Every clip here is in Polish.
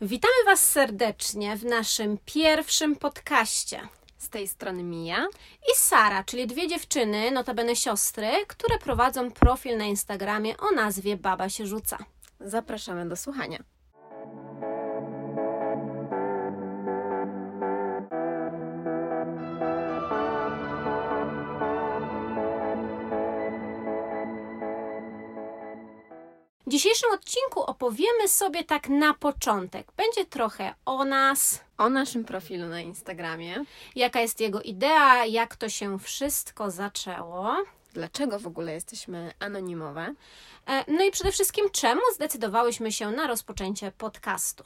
Witamy Was serdecznie w naszym pierwszym podcaście. Z tej strony Mija. I Sara, czyli dwie dziewczyny, notabene siostry, które prowadzą profil na Instagramie o nazwie Baba się rzuca. Zapraszamy do słuchania. Dzisiejszym odcinku opowiemy sobie tak na początek. Będzie trochę o nas, O naszym profilu na Instagramie. jaka jest jego idea, jak to się wszystko zaczęło. Dlaczego w ogóle jesteśmy anonimowe? E, No i przede wszystkim, czemu zdecydowałyśmy się na rozpoczęcie podcastu.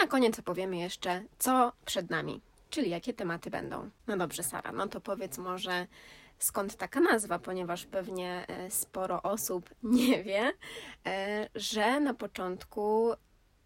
Na koniec opowiemy jeszcze, co przed nami, czyli jakie tematy będą. No dobrze, Sara, no to powiedz może skąd taka nazwa, ponieważ pewnie e, sporo osób nie wie, e, że na początku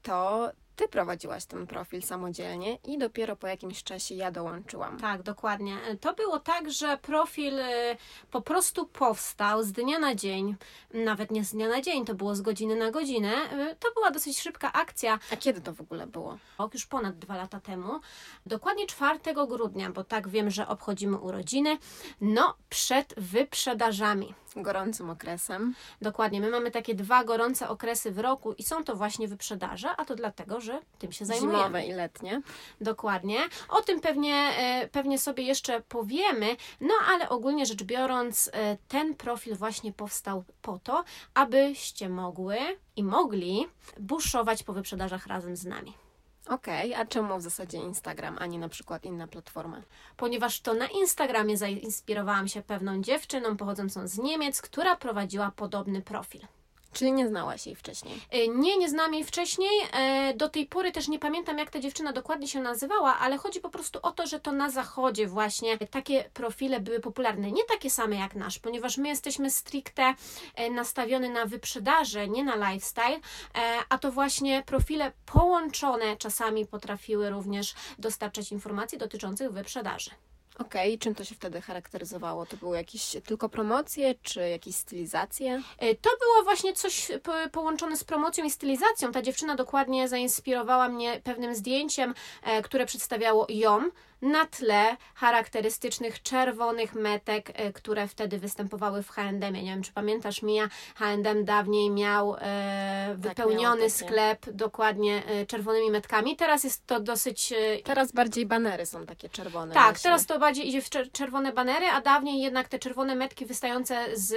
to ty prowadziłaś ten profil samodzielnie i dopiero po jakimś czasie ja dołączyłam. Tak, dokładnie. To było tak, że profil y, po prostu powstał z dnia na dzień, nawet nie z dnia na dzień, to było z godziny na godzinę. Y, To była dosyć szybka akcja, A kiedy to w ogóle było? rok, już ponad dwa lata temu, dokładnie 4 grudnia, bo tak wiem, że obchodzimy urodziny, no przed wyprzedażami. Gorącym okresem. Dokładnie, my mamy takie dwa gorące okresy w roku i są to właśnie wyprzedaże, a to dlatego, że tym się zajmujemy. Zimowe i letnie. Dokładnie. O tym pewnie, e, pewnie sobie jeszcze powiemy, no ale ogólnie rzecz biorąc, e, ten profil właśnie powstał po to, abyście mogły i mogli buszować po wyprzedażach razem z nami. Okej, a czemu w zasadzie Instagram, a nie na przykład inna platforma? Ponieważ to na Instagramie zainspirowałam się pewną dziewczyną pochodzącą z Niemiec, która prowadziła podobny profil. Czyli nie znałaś jej wcześniej. E, Nie, nie znam jej wcześniej. E, Do tej pory też nie pamiętam, jak ta dziewczyna dokładnie się nazywała, ale chodzi po prostu o to, że to na zachodzie właśnie takie profile były popularne. Nie takie same jak nasz, ponieważ my jesteśmy stricte e, nastawione na wyprzedaże, nie na lifestyle, a to właśnie profile połączone czasami potrafiły również dostarczać informacji dotyczących wyprzedaży. Okej, czym to się wtedy charakteryzowało? To były jakieś tylko promocje, czy jakieś stylizacje? E, To było właśnie coś po, połączone z promocją i stylizacją. Ta dziewczyna dokładnie zainspirowała mnie pewnym zdjęciem, e, które przedstawiało ją na tle charakterystycznych czerwonych metek, e, które wtedy występowały w H&M. Nie wiem, czy pamiętasz, Mia, H&M dawniej miał e, wypełniony miało takie. sklep dokładnie e, czerwonymi metkami. Teraz jest to dosyć e, Teraz bardziej banery są takie czerwone. tak, właśnie. teraz to bardziej idzie w czer- czerwone banery, a dawniej jednak te czerwone metki wystające z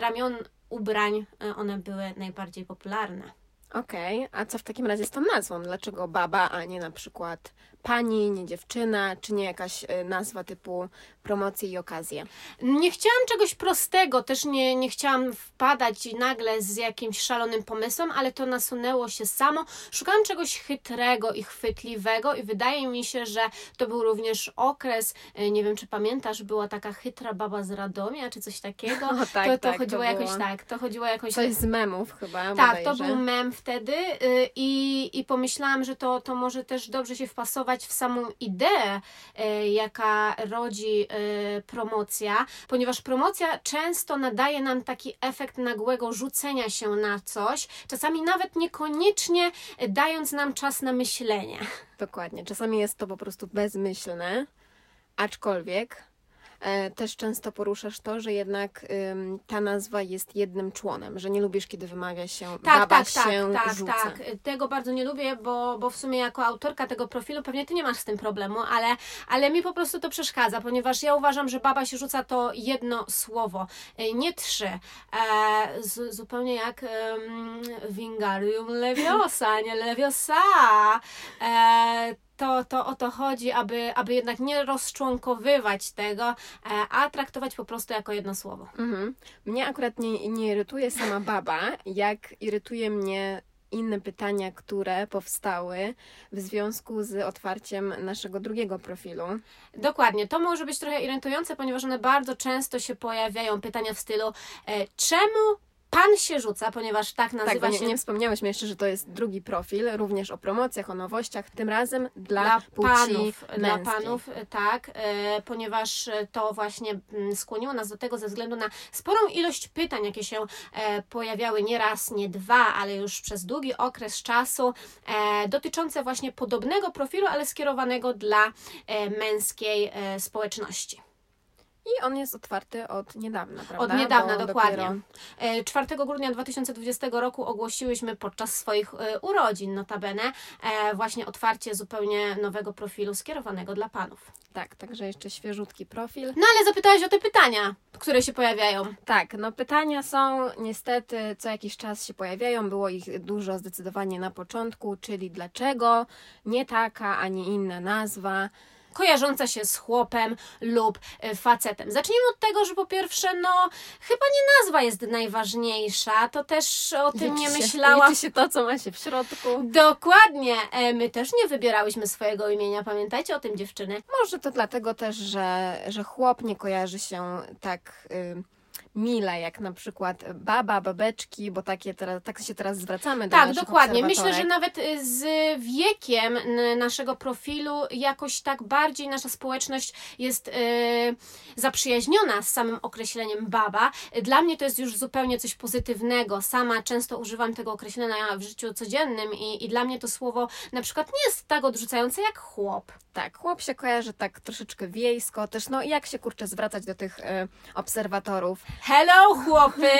ramion ubrań, one były najbardziej popularne. Okej, a co w takim razie z tą nazwą? Dlaczego baba, a nie na przykład pani, nie dziewczyna, czy nie jakaś y, nazwa typu promocje i okazje? Nie chciałam czegoś prostego, też nie, nie chciałam wpadać nagle z jakimś szalonym pomysłem, ale to nasunęło się samo. Szukałam czegoś chytrego i chwytliwego i wydaje mi się, że to był również okres, e, nie wiem czy pamiętasz, była taka chytra baba z Radomia, czy coś takiego. O, tak, to, to tak, to chodziło jakoś było. tak, to chodziło jakoś Coś z memów chyba Tak, to bodajże. był mem wtedy y, i, i pomyślałam, że to, to może też dobrze się wpasować w samą ideę, y, jaka rodzi promocja, ponieważ promocja często nadaje nam taki efekt nagłego rzucenia się na coś, czasami nawet niekoniecznie y, dając nam czas na myślenie. Dokładnie. Czasami jest to po prostu bezmyślne, aczkolwiek też często poruszasz to, że jednak ta nazwa jest jednym członem, że nie lubisz, kiedy wymawia się Tak, baba tak, tak, się tak, rzuca. tak. Tego bardzo nie lubię, bo, bo w sumie jako autorka tego profilu pewnie ty nie masz z tym problemu, ale, ale mi po prostu to przeszkadza, ponieważ ja uważam, że baba się rzuca to jedno słowo, y, nie trzy. E, z, zupełnie jak um, Wingardium Leviosa, nie Leviosa. E, to, to o to chodzi, aby, aby jednak nie rozczłonkowywać tego, e, a traktować po prostu jako jedno słowo. Mhm. Mnie akurat nie, nie irytuje sama baba, jak irytuje mnie inne pytania, które powstały w związku z otwarciem naszego drugiego profilu. Dokładnie, to może być trochę irytujące, ponieważ one bardzo często się pojawiają pytania w stylu e, czemu Pan się rzuca, ponieważ tak nazywa Tak, nie, się nie wspomniałyśmy jeszcze, że to jest drugi profil, również o promocjach, o nowościach, tym razem dla, dla płci panów, dla męskiej. panów, e, tak, e, ponieważ to właśnie mm, skłoniło nas do tego ze względu na sporą ilość pytań, jakie się e, pojawiały nie raz, nie dwa, ale już przez długi okres czasu, e, dotyczące właśnie podobnego profilu, ale skierowanego dla e, męskiej e, społeczności. I on jest otwarty od niedawna, prawda? Od niedawna, Bo dokładnie. dopiero- E, 4 grudnia 2020 roku ogłosiłyśmy podczas swoich e, urodzin, notabene, e, właśnie otwarcie zupełnie nowego profilu skierowanego dla panów. Tak, także jeszcze świeżutki profil. No ale zapytałaś o te pytania, które się pojawiają. Tak, no pytania są niestety co jakiś czas się pojawiają. Było ich dużo zdecydowanie na początku, czyli dlaczego nie taka, a nie inna nazwa. Kojarząca się z chłopem lub e, facetem. Zacznijmy od tego, że po pierwsze, no, chyba nie nazwa jest najważniejsza, to też o tym nie Liczy się- myślałam. Liczy się to, co ma się w środku. Dokładnie, e, my też nie wybierałyśmy swojego imienia, pamiętajcie o tym dziewczyny. Może to dlatego też, że, że chłop nie kojarzy się tak y, mile, jak na przykład baba, babeczki, bo takie teraz, tak się teraz zwracamy do Tak, dokładnie. Myślę, że nawet y, z wiekiem naszego profilu jakoś tak bardziej nasza społeczność jest y, zaprzyjaźniona z samym określeniem baba. Dla mnie to jest już zupełnie coś pozytywnego. Sama często używam tego określenia w życiu codziennym i, i dla mnie to słowo na przykład nie jest tak odrzucające jak chłop. Tak, chłop się kojarzy tak troszeczkę wiejsko, też no jak się kurczę zwracać do tych y, obserwatorów. Hello, chłopy!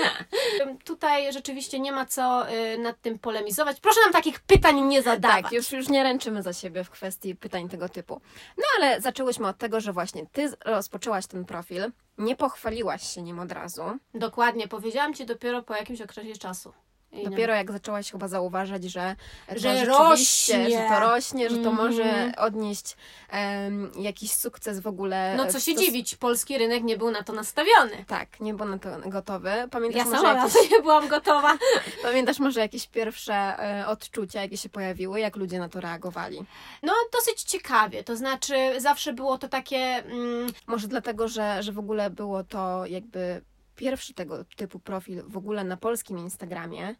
Tutaj rzeczywiście nie ma co y, nad tym polemizować. Proszę nam takich pytań nie zadawać. Tak, już, już nie ręczymy za siebie w kwestii pytań tego typu. No ale zaczęłyśmy od tego, że właśnie ty rozpoczęłaś ten profil, nie pochwaliłaś się nim od razu. Dokładnie, powiedziałam Ci dopiero po jakimś okresie czasu. I Dopiero jak zaczęłaś chyba zauważać, że, Że rośnie. że to rośnie, że to Mhm. może odnieść em, jakiś sukces w ogóle. No co się stos- dziwić, polski rynek nie był na to nastawiony. Tak, nie był na to gotowy. Pamiętasz, Ja może, jakieś, nie byłam gotowa. pamiętasz może jakieś pierwsze e, odczucia, jakie się pojawiły, jak ludzie na to reagowali? No dosyć ciekawie, to znaczy zawsze było to takie... Mm, Może dlatego, że, że w ogóle było to jakby pierwszy tego typu profil w ogóle na polskim Instagramie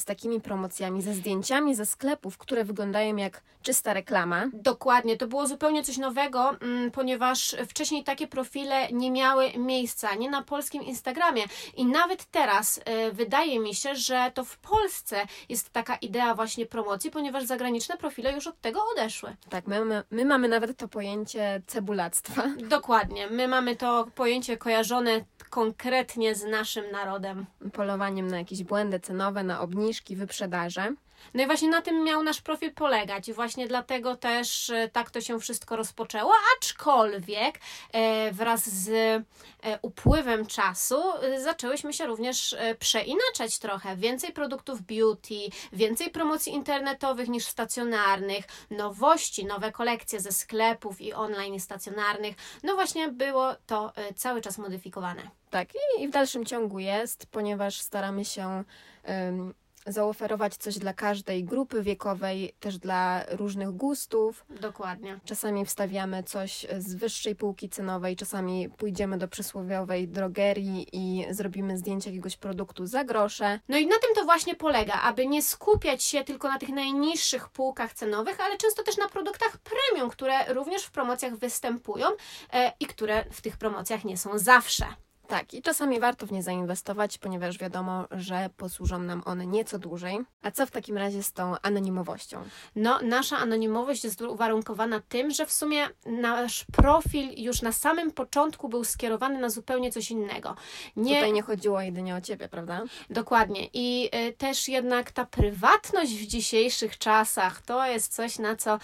z takimi promocjami, ze zdjęciami ze sklepów, które wyglądają jak czysta reklama. Dokładnie, to było zupełnie coś nowego, mm, ponieważ wcześniej takie profile nie miały miejsca, nie na polskim Instagramie. I nawet teraz y, wydaje mi się, że to w Polsce jest taka idea właśnie promocji, ponieważ zagraniczne profile już od tego odeszły. Tak, my, my, my mamy nawet to pojęcie cebulactwa. Dokładnie, my mamy to pojęcie kojarzone konkretnie z naszym narodem. Polowaniem na jakieś błędy cenowe, na obniżki, wyprzedaże. No i właśnie na tym miał nasz profil polegać i właśnie dlatego też e, tak to się wszystko rozpoczęło, aczkolwiek e, wraz z e, upływem czasu zaczęłyśmy się również przeinaczać trochę. Więcej produktów beauty, więcej promocji internetowych niż stacjonarnych, nowości, nowe kolekcje ze sklepów i online i stacjonarnych. No właśnie było to cały czas modyfikowane. Tak, i, w dalszym ciągu jest, ponieważ staramy się em, zaoferować coś dla każdej grupy wiekowej, też dla różnych gustów. Dokładnie. Czasami wstawiamy coś z wyższej półki cenowej, czasami pójdziemy do przysłowiowej drogerii i zrobimy zdjęcie jakiegoś produktu za grosze. No i na tym to właśnie polega, aby nie skupiać się tylko na tych najniższych półkach cenowych, ale często też na produktach premium, które również w promocjach występują e, i które w tych promocjach nie są zawsze. Tak, i czasami warto w nie zainwestować, ponieważ wiadomo, że posłużą nam one nieco dłużej. A co w takim razie z tą anonimowością? No, nasza anonimowość jest uwarunkowana tym, że w sumie nasz profil już na samym początku był skierowany na zupełnie coś innego. Nie, Tutaj nie chodziło jedynie o ciebie, prawda? Dokładnie. I y, też jednak ta prywatność w dzisiejszych czasach to jest coś, na co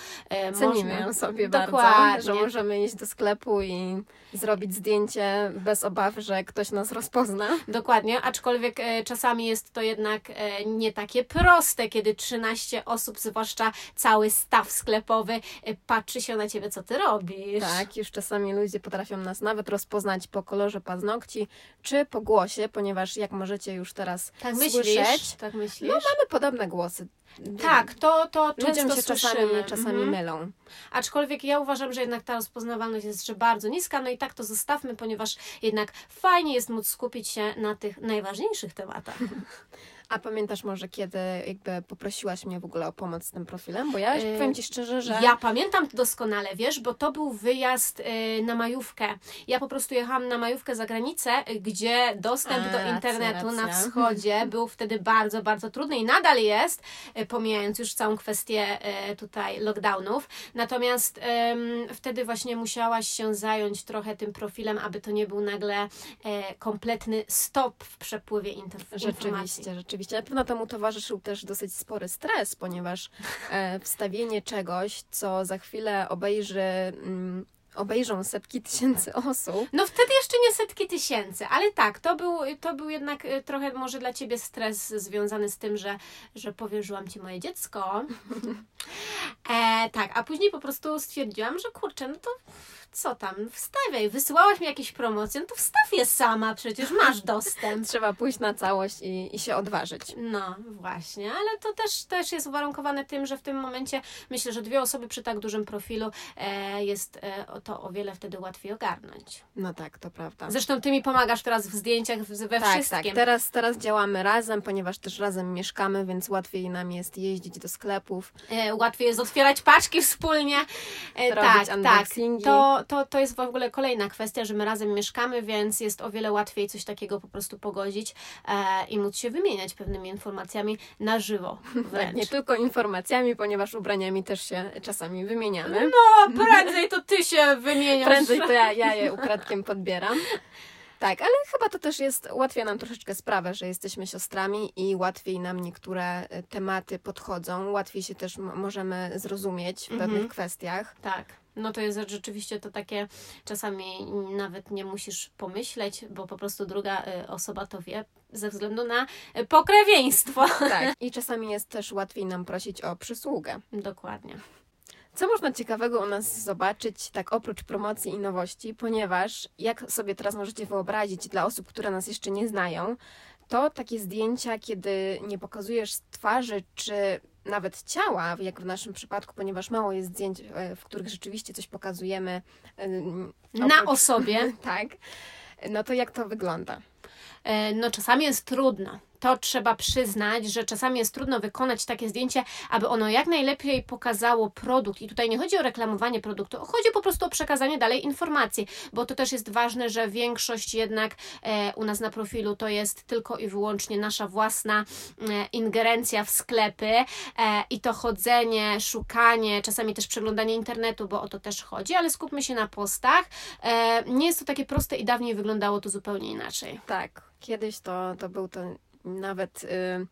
y, Cenimy można... sobie Dokładnie. bardzo, że możemy iść do sklepu i zrobić zdjęcie bez obaw, że ktoś nas rozpozna. Dokładnie, aczkolwiek e, czasami jest to jednak e, nie takie proste, kiedy 13 osób, zwłaszcza cały staw sklepowy, e, patrzy się na ciebie, co ty robisz. Tak, już czasami ludzie potrafią nas nawet rozpoznać po kolorze paznokci czy po głosie, ponieważ jak możecie już teraz Tak słyszeć, myślisz? Tak myślisz? no mamy podobne głosy. Tak, to, to Ludziom często się czasami, słyszymy. czasami Mhm. mylą. Aczkolwiek ja uważam, że jednak ta rozpoznawalność jest jeszcze bardzo niska, no i tak to zostawmy, ponieważ jednak fajnie jest móc skupić się na tych najważniejszych tematach. A pamiętasz może, kiedy jakby poprosiłaś mnie w ogóle o pomoc z tym profilem? Bo ja Yy, powiem Ci szczerze, że... Ja pamiętam to doskonale, wiesz, bo to był wyjazd y, na majówkę. Ja po prostu jechałam na majówkę za granicę, y, gdzie dostęp A, do racja, internetu na racja. wschodzie był wtedy bardzo, bardzo trudny i nadal jest, y, pomijając już całą kwestię tutaj lockdownów. Natomiast wtedy właśnie musiałaś się zająć trochę tym profilem, aby to nie był nagle e, kompletny stop w przepływie inter- informacji. Rzeczywiście, rzeczywiście. Na pewno temu towarzyszył też dosyć spory stres, ponieważ e, wstawienie czegoś, co za chwilę obejrzy, mm, obejrzą setki tysięcy osób, No wtedy jeszcze nie setki tysięcy, ale tak, to był, to był jednak y, trochę może dla Ciebie stres związany z tym, że, że powierzyłam Ci moje dziecko. E, tak, a później po prostu stwierdziłam, że kurczę, no to co tam, wstawiaj, wysyłałaś mi jakieś promocje, no to wstaw je sama, przecież masz dostęp. trzeba pójść na całość i, i się odważyć. No właśnie, ale to też, też jest uwarunkowane tym, że w tym momencie myślę, że dwie osoby przy tak dużym profilu e, jest e, to o wiele wtedy łatwiej ogarnąć. No tak, to prawda. Zresztą Ty mi pomagasz teraz w zdjęciach, we tak, wszystkim. tak. Teraz, teraz działamy razem, ponieważ też razem mieszkamy, więc łatwiej nam jest jeździć do sklepów. E, łatwiej jest otwierać paczki wspólnie. E, tak, tak. To, to, to jest w ogóle kolejna kwestia, że my razem mieszkamy, więc jest o wiele łatwiej coś takiego po prostu pogodzić e, i móc się wymieniać pewnymi informacjami na żywo Tak, wręcz. nie tylko informacjami, ponieważ ubraniami też się czasami wymieniamy. No, prędzej to ty się wymieniasz. Prędzej to ja, ja je ukradkiem podbieram. Tak, ale chyba to też jest, ułatwia nam troszeczkę sprawę, że jesteśmy siostrami i łatwiej nam niektóre e, tematy podchodzą, łatwiej się też możemy zrozumieć w Mhm. pewnych kwestiach. Tak. No to jest rzeczywiście to takie, czasami nawet nie musisz pomyśleć, bo po prostu druga y, osoba to wie ze względu na y, pokrewieństwo. Tak. I czasami jest też łatwiej nam prosić o przysługę. Dokładnie. Co można ciekawego u nas zobaczyć, tak oprócz promocji i nowości, ponieważ jak sobie teraz możecie wyobrazić dla osób, które nas jeszcze nie znają, to takie zdjęcia, kiedy nie pokazujesz twarzy czy nawet ciała, jak w naszym przypadku, ponieważ mało jest zdjęć, e, w których rzeczywiście coś pokazujemy. em, Na oprócz- osobie. tak. No to jak to wygląda? E, No, czasami jest trudno. To trzeba przyznać, że czasami jest trudno wykonać takie zdjęcie, aby ono jak najlepiej pokazało produkt. I tutaj nie chodzi o reklamowanie produktu, chodzi po prostu o przekazanie dalej informacji, bo to też jest ważne, że większość jednak e, u nas na profilu to jest tylko i wyłącznie nasza własna e, ingerencja w sklepy i to chodzenie, szukanie, czasami też przeglądanie internetu, bo o to też chodzi, ale skupmy się na postach. Nie jest to takie proste i dawniej wyglądało to zupełnie inaczej. Tak, kiedyś to, to był to nawet... Y,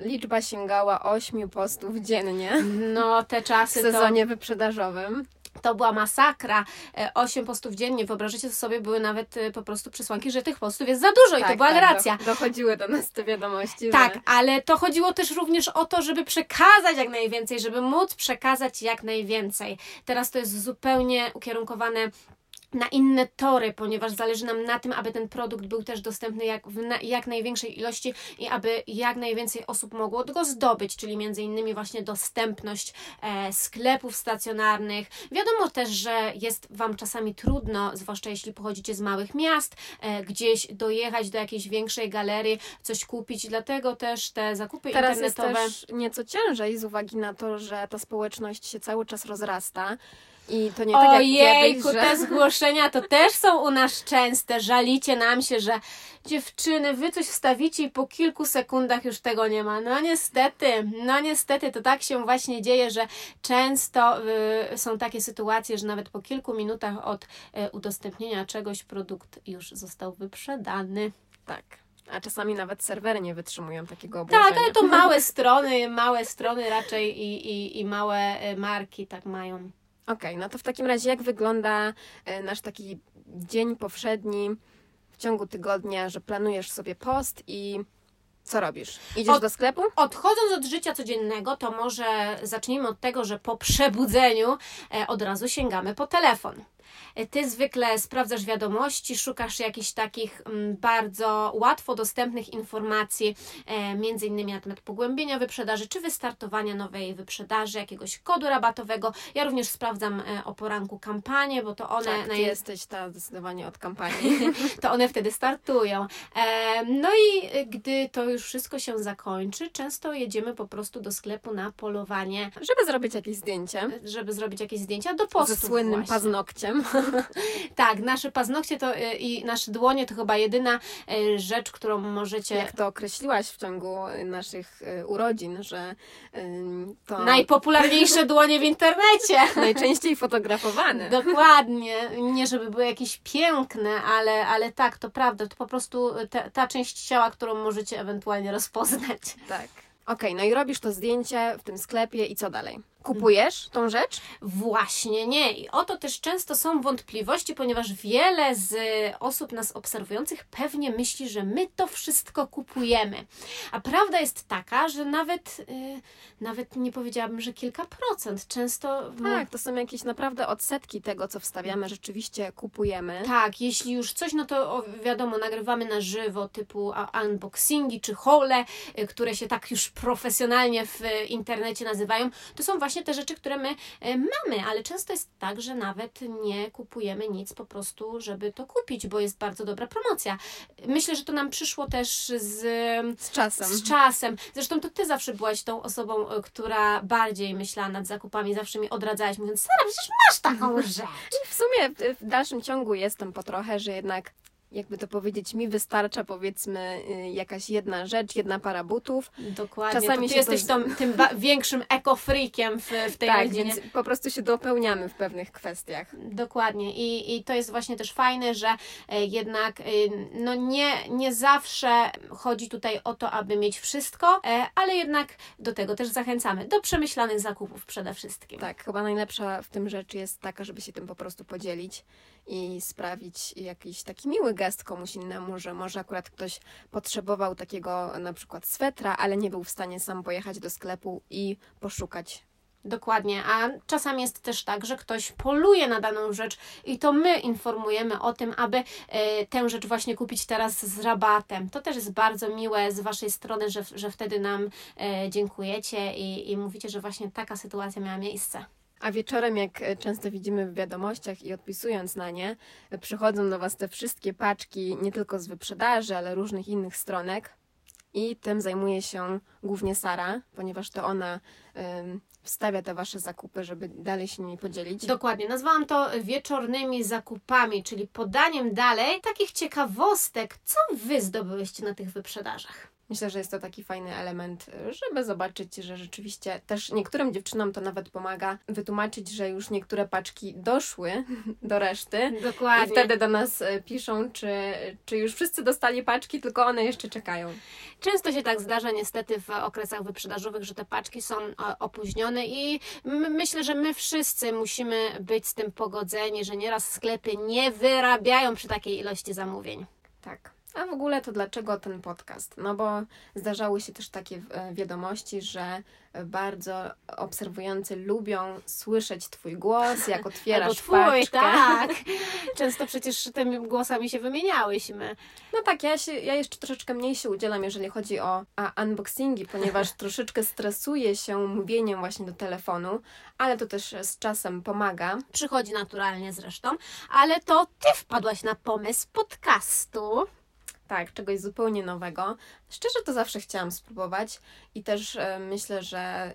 liczba sięgała 8 postów dziennie. No, te w czasy to, sezonie wyprzedażowym. to była masakra. E, Osiem postów dziennie, wyobraźcie sobie, były nawet e, po prostu przesłanki, że tych postów jest za dużo i to była racja. Do, dochodziły do nas te wiadomości. Tak, Że, ale to chodziło też również o to, żeby przekazać jak najwięcej, żeby móc przekazać jak najwięcej. Teraz to jest zupełnie ukierunkowane na inne tory, ponieważ zależy nam na tym, aby ten produkt był też dostępny jak, w na, jak największej ilości i aby jak najwięcej osób mogło go zdobyć, czyli między innymi właśnie dostępność e, sklepów stacjonarnych. Wiadomo też, że jest Wam czasami trudno, zwłaszcza jeśli pochodzicie z małych miast, e, gdzieś dojechać do jakiejś większej galerii, coś kupić, dlatego też te zakupy teraz jest internetowe... też nieco ciężej z uwagi na to, że ta społeczność się cały czas rozrasta. I to nie tak jak Ojejku, kiedyś, te że... zgłoszenia to też są u nas częste. Żalicie nam się, że dziewczyny, wy coś wstawicie i po kilku sekundach już tego nie ma. No niestety, no niestety, to tak się właśnie dzieje, że często y, są takie sytuacje, że nawet po kilku minutach od y, udostępnienia czegoś produkt już został wyprzedany. Tak. A czasami nawet serwery nie wytrzymują takiego obłożenia. Tak, ale to małe strony, małe strony raczej i, i, i małe y, marki tak mają. Okej, no to w takim razie jak wygląda e, nasz taki dzień powszedni w ciągu tygodnia, że planujesz sobie post i co robisz? Idziesz Od- do sklepu? Odchodząc od życia codziennego, to może zacznijmy od tego, że po przebudzeniu e, od razu sięgamy po telefon. Ty zwykle sprawdzasz wiadomości, szukasz jakichś takich mm, bardzo łatwo dostępnych informacji, e, między innymi na temat pogłębienia wyprzedaży, czy wystartowania nowej wyprzedaży, jakiegoś kodu rabatowego. Ja również sprawdzam e, o poranku kampanię, bo to one... Tak, ty jesteś ta zdecydowanie od kampanii. to one wtedy startują. E, No i gdy to już wszystko się zakończy, często jedziemy po prostu do sklepu na polowanie, Żeby zrobić jakieś zdjęcie żeby zrobić jakieś zdjęcia do postów ze słynnym właśnie. paznokciem. Tak, nasze paznokcie to e, i nasze dłonie to chyba jedyna e, rzecz, którą możecie Jak to określiłaś w ciągu naszych y, urodzin, że to najpopularniejsze dłonie w internecie. najczęściej fotografowane. Dokładnie. Nie, żeby były jakieś piękne, ale, ale tak, to prawda. To po prostu ta, ta część ciała, którą możecie ewentualnie rozpoznać. Tak. Okej, no i robisz to zdjęcie w tym sklepie i co dalej? Kupujesz tą rzecz? Właśnie nie. I o to też często są wątpliwości, ponieważ wiele z osób nas obserwujących pewnie myśli, że my to wszystko kupujemy. A prawda jest taka, że nawet, y, nawet nie powiedziałabym, że kilka procent. Często. Tak, to są jakieś naprawdę odsetki tego, co wstawiamy, rzeczywiście kupujemy. Tak, jeśli już coś, no to wiadomo, nagrywamy na żywo, typu unboxingi czy hole, y, które się tak już profesjonalnie w internecie nazywają, to są właśnie te rzeczy, które my y, mamy, ale często jest tak, że nawet nie kupujemy nic po prostu, żeby to kupić, bo jest bardzo dobra promocja. Myślę, że to nam przyszło też z, Z czasem. z czasem. Zresztą to ty zawsze byłaś tą osobą, y, która bardziej myślała nad zakupami, zawsze mi odradzałaś, mówiąc, Sara, przecież masz taką rzecz. W sumie w dalszym ciągu jestem po trochę, że jednak jakby to powiedzieć, mi wystarcza powiedzmy y, jakaś jedna rzecz, jedna para butów. Dokładnie. Czasami to się jesteś to tym większym ekofreakiem w, w tej tak, rodzinie. więc po prostu się dopełniamy w pewnych kwestiach. Dokładnie. I, I to jest właśnie też fajne, że e, jednak e, no nie, nie zawsze chodzi tutaj o to, aby mieć wszystko, e, ale jednak do tego też zachęcamy. Do przemyślanych zakupów przede wszystkim. Tak, chyba najlepsza w tym rzecz jest taka, żeby się tym po prostu podzielić i sprawić jakiś taki miły gest komuś innemu, że może akurat ktoś potrzebował takiego na przykład swetra, ale nie był w stanie sam pojechać do sklepu i poszukać. Dokładnie, a czasami jest też tak, że ktoś poluje na daną rzecz i to my informujemy o tym, aby e, tę rzecz właśnie kupić teraz z rabatem. To też jest bardzo miłe z Waszej strony, że, że wtedy nam e, dziękujecie i, i mówicie, że właśnie taka sytuacja miała miejsce. A wieczorem, jak e, często widzimy w wiadomościach i odpisując na nie, e, przychodzą do Was te wszystkie paczki nie tylko z wyprzedaży, ale różnych innych stronek. I tym zajmuje się głównie Sara, ponieważ to ona wstawia te Wasze zakupy, żeby dalej się nimi podzielić. Dokładnie, nazwałam to wieczornymi zakupami, czyli podaniem dalej takich ciekawostek, co Wy zdobyłyście na tych wyprzedażach. Myślę, że jest to taki fajny element, żeby zobaczyć, że rzeczywiście też niektórym dziewczynom to nawet pomaga wytłumaczyć, że już niektóre paczki doszły do reszty. Dokładnie. I wtedy do nas y, piszą, czy, czy już wszyscy dostali paczki, tylko one jeszcze czekają. Często się tak zdarza niestety w okresach wyprzedażowych, że te paczki są e, opóźnione i my, myślę, że my wszyscy musimy być z tym pogodzeni, że nieraz sklepy nie wyrabiają przy takiej ilości zamówień. Tak. A w ogóle to dlaczego ten podcast? No bo zdarzały się też takie e, wiadomości, że bardzo obserwujący lubią słyszeć Twój głos, jak Albo otwierasz twój, paczkę. tak. Często przecież tymi głosami się wymieniałyśmy. No tak, ja, się, ja jeszcze troszeczkę mniej się udzielam, jeżeli chodzi o a, unboxingi, ponieważ troszeczkę stresuję się mówieniem właśnie do telefonu, ale to też z czasem pomaga. Przychodzi naturalnie zresztą, ale to ty wpadłaś na pomysł podcastu. Tak, czegoś zupełnie nowego. Szczerze to zawsze chciałam spróbować i też e, myślę, że e,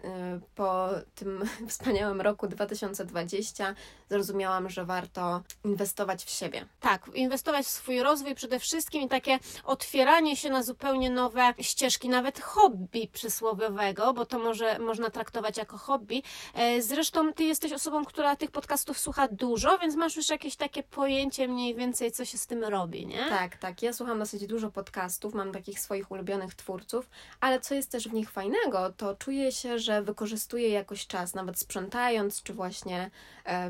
po tym wspaniałym roku 2020 zrozumiałam, że warto inwestować w siebie. Tak, inwestować w swój rozwój przede wszystkim i takie otwieranie się na zupełnie nowe ścieżki, nawet hobby przysłowiowego, bo to może można traktować jako hobby. E, Zresztą ty jesteś osobą, która tych podcastów słucha dużo, więc masz już jakieś takie pojęcie mniej więcej, co się z tym robi, nie? Tak, tak. Ja słucham dosyć dosyć dużo podcastów, mam takich swoich ulubionych twórców, ale co jest też w nich fajnego, to czuję się, że wykorzystuję jakoś czas, nawet sprzątając, czy właśnie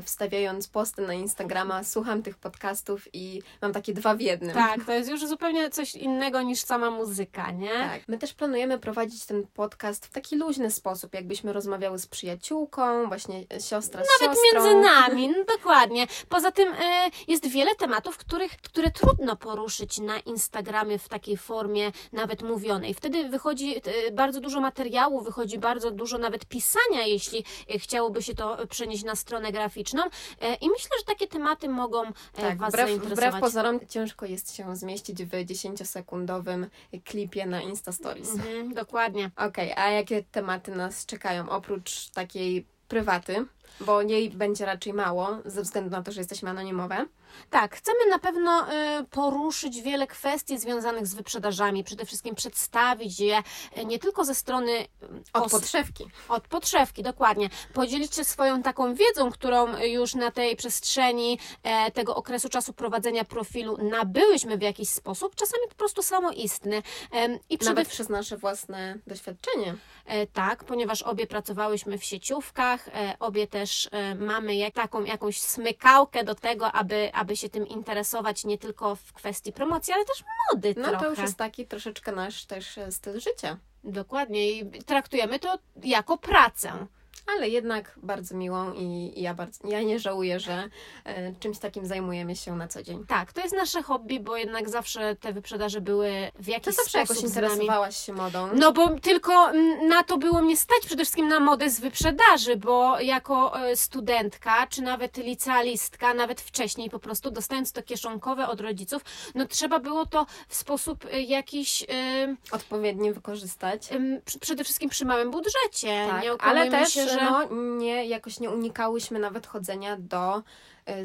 wstawiając posty na Instagrama, słucham tych podcastów i mam takie dwa w jednym. Tak, to jest już zupełnie coś innego niż sama muzyka, nie? Tak. My też planujemy prowadzić ten podcast w taki luźny sposób, jakbyśmy rozmawiały z przyjaciółką, właśnie siostra z Nawet siostrą. między nami, no dokładnie. Poza tym e, jest wiele tematów, których, które trudno poruszyć na Instagramie w takiej formie nawet mówionej. Wtedy wychodzi e, bardzo dużo materiału, wychodzi bardzo dużo nawet pisania, jeśli e, chciałoby się to przenieść na stronę graficzną. E, I myślę, że takie tematy mogą e, Tak, Was wbrew, zainteresować. wbrew pozorom ciężko jest się zmieścić w 10-sekundowym klipie na Insta Stories. Mhm, dokładnie. Okej, a jakie tematy nas czekają oprócz takiej prywaty? Bo jej będzie raczej mało, ze względu na to, że jesteśmy anonimowe. Tak, chcemy na pewno y, poruszyć wiele kwestii związanych z wyprzedażami. Przede wszystkim przedstawić je y, nie tylko ze strony y, Od podszewki. od podszewki, dokładnie. Podzielić się swoją taką wiedzą, którą już na tej przestrzeni e, tego okresu czasu prowadzenia profilu nabyłyśmy w jakiś sposób, czasami po prostu samoistny. I przede Nawet przez nasze własne doświadczenie. E, Tak, ponieważ obie pracowałyśmy w sieciówkach, e, obie też e, mamy jak, taką jakąś smykałkę do tego, aby, aby się tym interesować nie tylko w kwestii promocji, ale też mody No trochę. to już jest taki troszeczkę nasz też e, styl życia. Dokładnie i traktujemy to jako pracę. Ale jednak bardzo miłą i, i ja, bardzo, ja nie żałuję, że e, czymś takim zajmujemy się na co dzień. Tak, to jest nasze hobby, bo jednak zawsze te wyprzedaże były w jakiś Ty zawsze jakoś sposób nami. interesowałaś się modą. No bo tylko na to było mnie stać przede wszystkim na modę z wyprzedaży, bo jako e, studentka, czy nawet licealistka, nawet wcześniej po prostu dostając to kieszonkowe od rodziców, no trzeba było to w sposób e, jakiś Odpowiednio wykorzystać. przede wszystkim przy małym budżecie. Tak, ale też się, że... no, nie, jakoś nie unikałyśmy nawet chodzenia do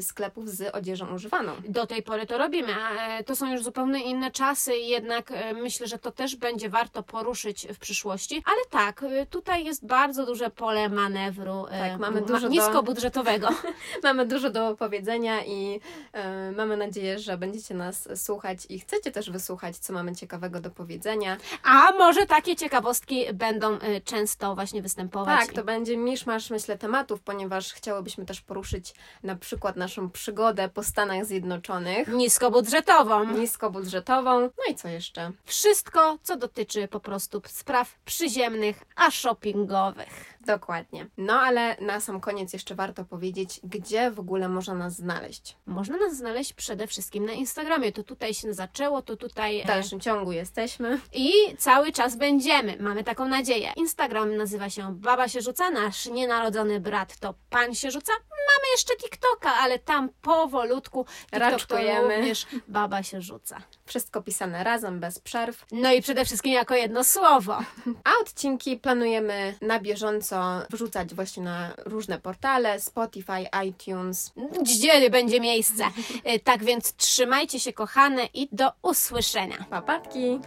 sklepów z odzieżą używaną. Do tej pory to robimy, a e, to są już zupełnie inne czasy i jednak e, myślę, że to też będzie warto poruszyć w przyszłości. Ale tak, e, tutaj jest bardzo duże pole manewru e, Tak, mamy ma- dużo do- niskobudżetowego. Mamy dużo do powiedzenia i e, mamy nadzieję, że będziecie nas słuchać i chcecie też wysłuchać, co mamy ciekawego do powiedzenia. A może takie ciekawostki będą często właśnie występować. Tak, to będzie miszmasz, myślę, tematów, ponieważ chciałybyśmy też poruszyć na przykład naszą przygodę po Stanach Zjednoczonych, Niskobudżetową. niskobudżetową. No i co jeszcze? Wszystko, co dotyczy po prostu spraw przyziemnych, a shoppingowych. Dokładnie. No ale na sam koniec jeszcze warto powiedzieć, gdzie w ogóle można nas znaleźć. Można nas znaleźć przede wszystkim na Instagramie. To tutaj się zaczęło, to tutaj. W e, dalszym ciągu jesteśmy. I cały czas będziemy. Mamy taką nadzieję. Instagram nazywa się Baba się rzuca, nasz nienarodzony brat to Pan się rzuca. Mamy jeszcze TikToka, ale tam powolutku TikTok to Raczkujemy. również Baba się rzuca. Wszystko pisane razem, bez przerw. No i przede wszystkim jako jedno słowo. A odcinki planujemy na bieżąco wrzucać właśnie na różne portale, Spotify, iTunes. Gdzie będzie miejsce. E, Tak więc trzymajcie się, kochane, i do usłyszenia. Papatki!